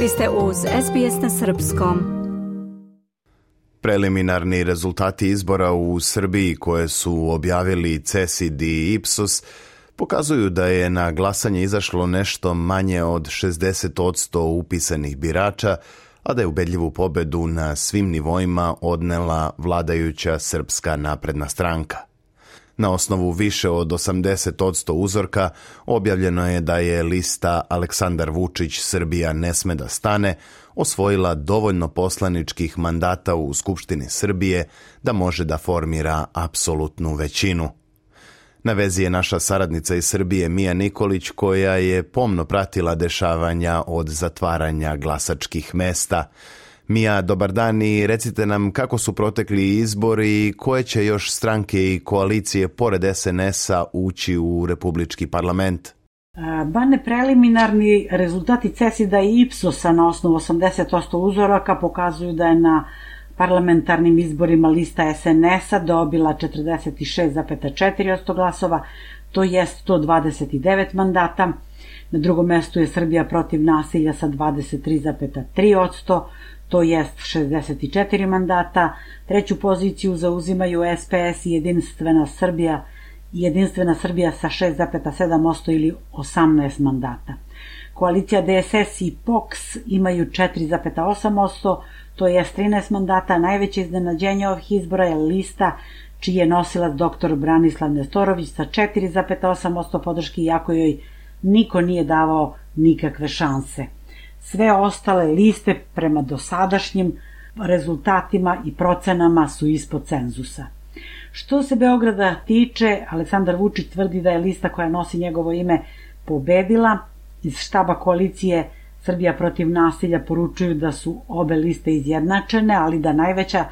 Vi ste uz SBS na Srpskom. Preliminarni rezultati izbora u Srbiji koje su objavili CESID i Ipsos pokazuju da je na glasanje izašlo nešto manje od 60% upisanih birača, a da je ubedljivu pobedu na svim nivoima odnela vladajuća Srpska napredna stranka. Na osnovu više od 80% uzorka objavljeno je da je lista Aleksandar Vučić Srbija ne sme da stane osvojila dovoljno poslaničkih mandata u Skupštini Srbije da može da formira apsolutnu većinu. Na vezi je naša saradnica iz Srbije Mija Nikolić koja je pomno pratila dešavanja od zatvaranja glasačkih mesta. Mija, dobar dan i recite nam kako su protekli izbori i koje će još stranke i koalicije pored SNS-a ući u Republički parlament? Bane preliminarni rezultati CESID-a i Ipsosa na osnovu 80% uzoraka pokazuju da je na parlamentarnim izborima lista SNS-a dobila 46,4% glasova, to je 129 mandata. Na drugom mestu je Srbija protiv nasilja sa 23,3%, to jest 64 mandata. Treću poziciju zauzimaju SPS i Jedinstvena Srbija, Jedinstvena Srbija sa 6,7% ili 18 mandata. Koalicija DSS i POX imaju 4,8%, to je 13 mandata. Najveće iznenađenje ovih izbora je lista čiji je nosilac dr. Branislav Nestorović sa 4,8% podrške, iako joj niko nije davao nikakve šanse. Sve ostale liste prema dosadašnjim rezultatima i procenama su ispod cenzusa. Što se Beograda tiče, Aleksandar Vučić tvrdi da je lista koja nosi njegovo ime pobedila. Iz štaba koalicije Srbija protiv nasilja poručuju da su obe liste izjednačene, ali da najveća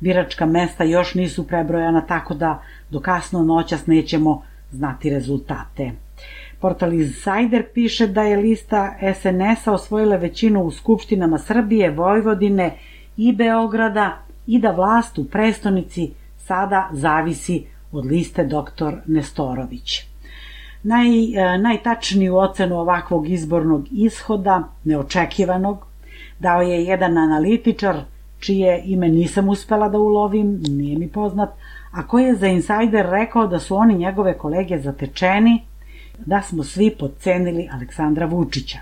biračka mesta još nisu prebrojana, tako da do kasno noćas nećemo znati rezultate. Portal Insider piše da je lista SNS-a osvojila većinu u skupštinama Srbije, Vojvodine i Beograda i da vlast u prestonici sada zavisi od liste dr. Nestorović. Naj, e, najtačniju ocenu ovakvog izbornog ishoda, neočekivanog, dao je jedan analitičar, čije ime nisam uspela da ulovim, nije mi poznat, a koji je za Insider rekao da su oni njegove kolege zatečeni da smo svi podcenili Aleksandra Vučića,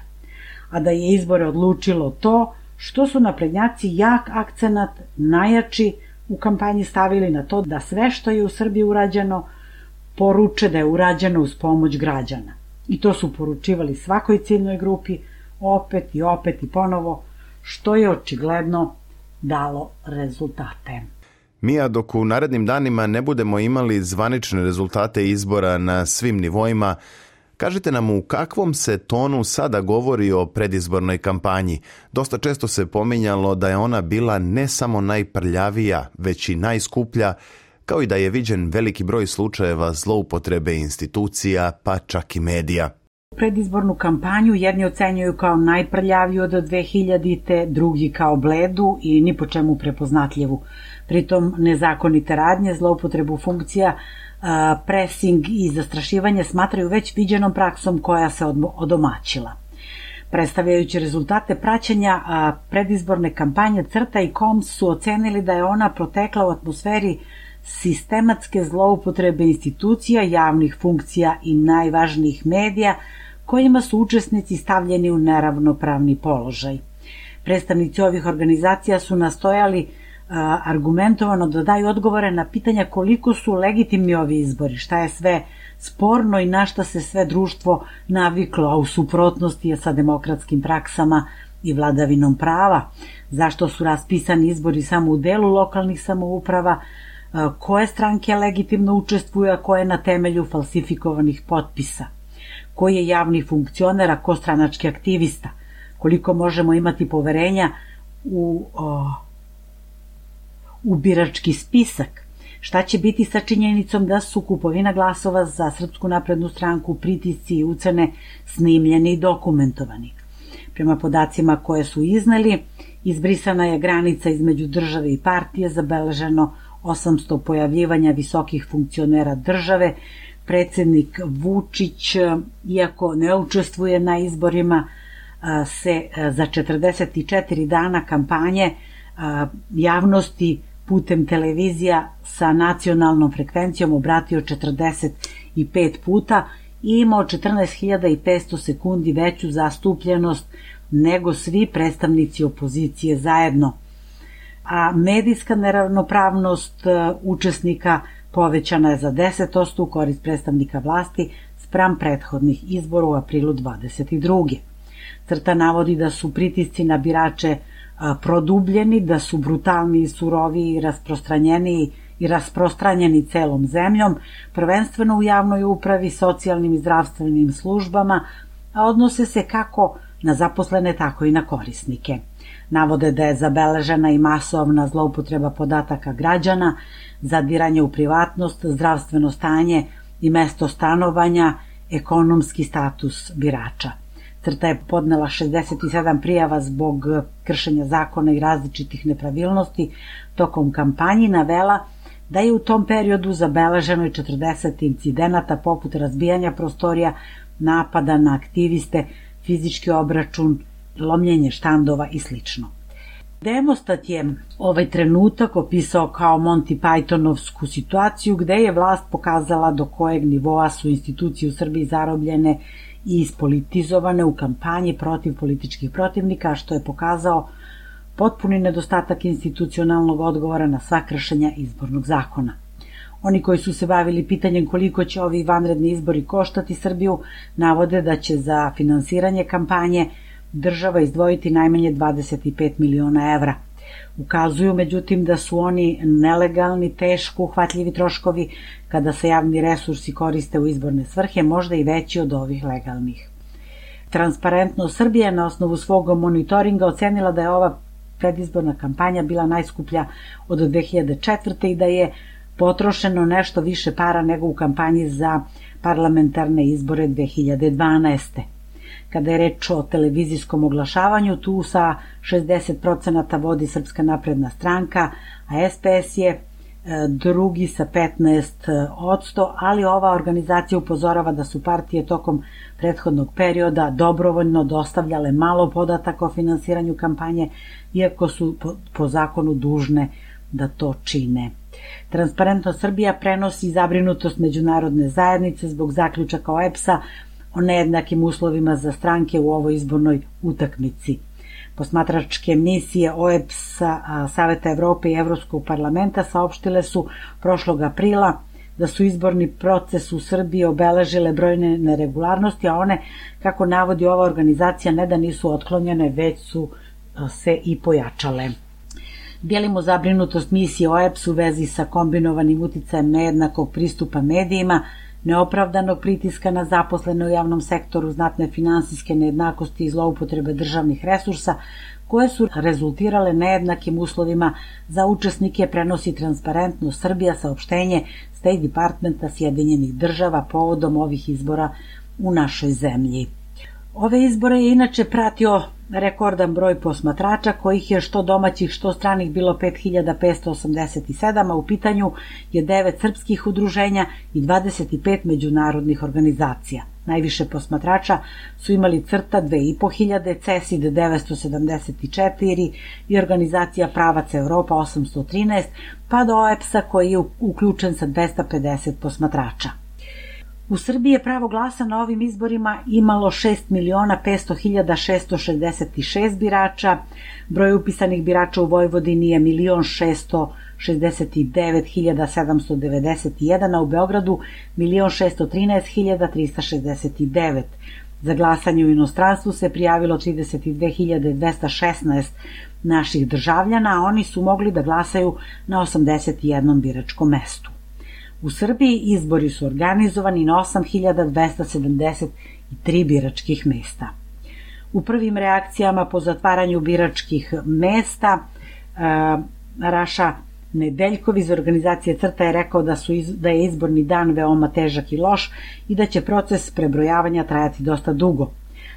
a da je izbore odlučilo to što su naprednjaci jak akcenat, najjači u kampanji stavili na to da sve što je u Srbiji urađeno poruče da je urađeno uz pomoć građana. I to su poručivali svakoj ciljnoj grupi opet i opet i ponovo, što je očigledno dalo rezultate. Mija, dok u narednim danima ne budemo imali zvanične rezultate izbora na svim nivoima, Kažite nam u kakvom se tonu sada govori o predizbornoj kampanji. Dosta često se pominjalo da je ona bila ne samo najprljavija, već i najskuplja, kao i da je viđen veliki broj slučajeva zloupotrebe institucija, pa čak i medija. Predizbornu kampanju jedni ocenjuju kao najprljaviju od 2000-te, drugi kao bledu i ni po čemu prepoznatljivu. Pritom nezakonite radnje, zloupotrebu funkcija, presing i zastrašivanje smatraju već viđenom praksom koja se odomaćila. Predstavljajući rezultate praćenja predizborne kampanje Crta i KOM su ocenili da je ona protekla u atmosferi sistematske zloupotrebe institucija, javnih funkcija i najvažnijih medija kojima su učesnici stavljeni u neravnopravni položaj. Predstavnici ovih organizacija su nastojali argumentovano da daju odgovore na pitanja koliko su legitimni ovi izbori, šta je sve sporno i na šta se sve društvo naviklo, a u suprotnosti je sa demokratskim praksama i vladavinom prava, zašto su raspisani izbori samo u delu lokalnih samouprava, koje stranke legitimno učestvuju, a koje na temelju falsifikovanih potpisa, koji je javni funkcioner, a ko stranački aktivista, koliko možemo imati poverenja u o, u birački spisak. Šta će biti sa činjenicom da su kupovina glasova za Srpsku naprednu stranku, pritisci i ucene snimljeni i dokumentovani. Prema podacima koje su izneli, izbrisana je granica između države i partije, zabeleženo 800 pojavljivanja visokih funkcionera države, predsednik Vučić, iako ne učestvuje na izborima, se za 44 dana kampanje javnosti putem televizija sa nacionalnom frekvencijom obratio 45 puta i imao 14.500 sekundi veću zastupljenost nego svi predstavnici opozicije zajedno. A medijska neravnopravnost e, učesnika povećana je za 10% u korist predstavnika vlasti spram prethodnih izbora u aprilu 22. Crta navodi da su pritisci na birače produbljeni, da su brutalni surovi i rasprostranjeni i rasprostranjeni celom zemljom, prvenstveno u javnoj upravi, socijalnim i zdravstvenim službama, a odnose se kako na zaposlene, tako i na korisnike. Navode da je zabeležena i masovna zloupotreba podataka građana, zadiranje u privatnost, zdravstveno stanje i mesto stanovanja, ekonomski status birača. Crta je podnela 67 prijava zbog kršenja zakona i različitih nepravilnosti tokom kampanji navela da je u tom periodu zabeleženo i 40 incidenata poput razbijanja prostorija, napada na aktiviste, fizički obračun, lomljenje štandova i slično. Demostat je ovaj trenutak opisao kao Monty Pythonovsku situaciju gde je vlast pokazala do kojeg nivoa su institucije u Srbiji zarobljene i ispolitizovane u kampanji protiv političkih protivnika, što je pokazao potpuni nedostatak institucionalnog odgovora na sva kršenja izbornog zakona. Oni koji su se bavili pitanjem koliko će ovi vanredni izbori koštati Srbiju, navode da će za finansiranje kampanje država izdvojiti najmanje 25 miliona evra – Ukazuju međutim da su oni nelegalni, teško uhvatljivi troškovi kada se javni resursi koriste u izborne svrhe, možda i veći od ovih legalnih. Transparentno Srbija na osnovu svog monitoringa ocenila da je ova predizborna kampanja bila najskuplja od 2004. i da je potrošeno nešto više para nego u kampanji za parlamentarne izbore 2012. Kada je reč o televizijskom oglašavanju, tu sa 60% vodi Srpska napredna stranka, a SPS je e, drugi sa 15%, ali ova organizacija upozorava da su partije tokom prethodnog perioda dobrovoljno dostavljale malo podataka o finansiranju kampanje, iako su po, po zakonu dužne da to čine. Transparentno Srbija prenosi zabrinutost međunarodne zajednice zbog zaključaka OEPS-a o nejednakim uslovima za stranke u ovoj izbornoj utakmici. Posmatračke misije OEPS-a, Saveta Evrope i Evropskog parlamenta saopštile su prošlog aprila da su izborni proces u Srbiji obeležile brojne neregularnosti, a one, kako navodi ova organizacija, ne da nisu otklonjene, već su se i pojačale. Dijelimo zabrinutost misije OEPS u vezi sa kombinovanim uticajem nejednakog pristupa medijima, neopravdanog pritiska na zaposlene u javnom sektoru, znatne finansijske nejednakosti i zloupotrebe državnih resursa, koje su rezultirale nejednakim uslovima za učesnike prenosi transparentno Srbija saopštenje State Departmenta Sjedinjenih država povodom ovih izbora u našoj zemlji. Ove izbore je inače pratio rekordan broj posmatrača, kojih je što domaćih, što stranih bilo 5587, a u pitanju je 9 srpskih udruženja i 25 međunarodnih organizacija. Najviše posmatrača su imali Crta 2500, CESID 974 i organizacija Pravac Evropa 813, pa do OEPS-a koji je uključen sa 250 posmatrača. U Srbiji je pravo glasa na ovim izborima imalo 6 miliona 500 hiljada 666 birača, broj upisanih birača u Vojvodini je milion 669.791, a u Beogradu milion 613.369. Za glasanje u inostranstvu se prijavilo 32.216 naših državljana, a oni su mogli da glasaju na 81 biračkom mestu. U Srbiji izbori su organizovani na 8273 biračkih mesta. U prvim reakcijama po zatvaranju biračkih mesta Raša Nedeljkov iz organizacije Crta je rekao da, su iz, da je izborni dan veoma težak i loš i da će proces prebrojavanja trajati dosta dugo.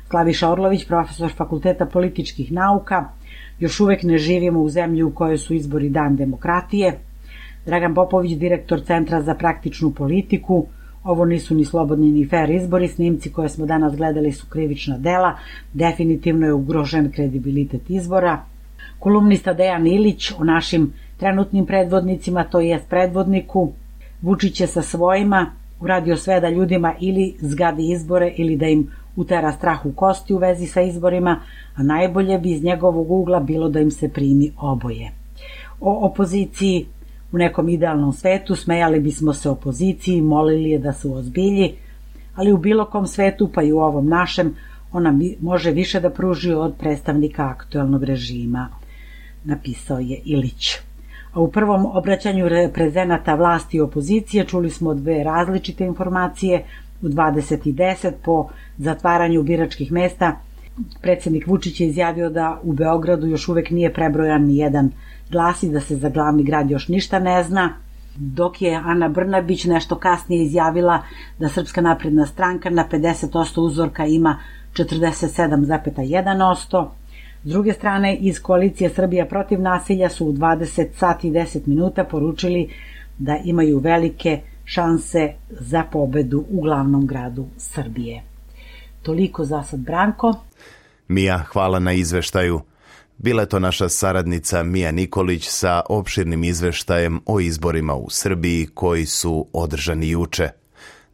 Slaviša Orlović, profesor Fakulteta političkih nauka, još uvek ne živimo u zemlji u kojoj su izbori dan demokratije, Dragan Popović, direktor Centra za praktičnu politiku, Ovo nisu ni slobodni ni fair izbori, snimci koje smo danas gledali su krivična dela, definitivno je ugrožen kredibilitet izbora. Kolumnista Dejan Ilić o našim trenutnim predvodnicima, to jest predvodniku, Vučić je sa svojima uradio sve da ljudima ili zgadi izbore ili da im utera strah u kosti u vezi sa izborima, a najbolje bi iz njegovog ugla bilo da im se primi oboje. O opoziciji u nekom idealnom svetu smejali bismo se opoziciji, molili je da se ozbilji, ali u bilo kom svetu, pa i u ovom našem, ona može više da pruži od predstavnika aktuelnog režima, napisao je Ilić. A u prvom obraćanju reprezenata vlasti i opozicije čuli smo dve različite informacije. U 20.10 po zatvaranju biračkih mesta predsednik Vučić je izjavio da u Beogradu još uvek nije prebrojan ni jedan glasi da se za glavni grad još ništa ne zna, dok je Ana Brnabić nešto kasnije izjavila da Srpska napredna stranka na 50% uzorka ima 47,1%. S druge strane, iz koalicije Srbija protiv nasilja su u 20 sati i 10 minuta poručili da imaju velike šanse za pobedu u glavnom gradu Srbije. Toliko za sad, Branko. Mija, hvala na izveštaju. Bila je to naša saradnica Mija Nikolić sa opširnim izveštajem o izborima u Srbiji koji su održani juče.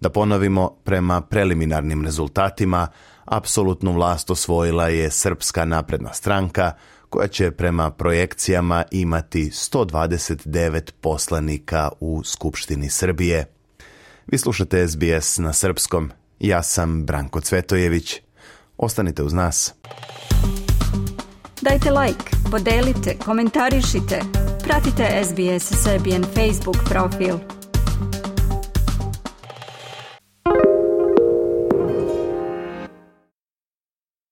Da ponovimo, prema preliminarnim rezultatima, apsolutnu vlast osvojila je Srpska napredna stranka, koja će prema projekcijama imati 129 poslanika u Skupštini Srbije. Vi slušate SBS na srpskom. Ja sam Branko Cvetojević. Ostanite uz nas. Dajte like, podelite, komentarišite. Pratite SBS Serbian Facebook profil.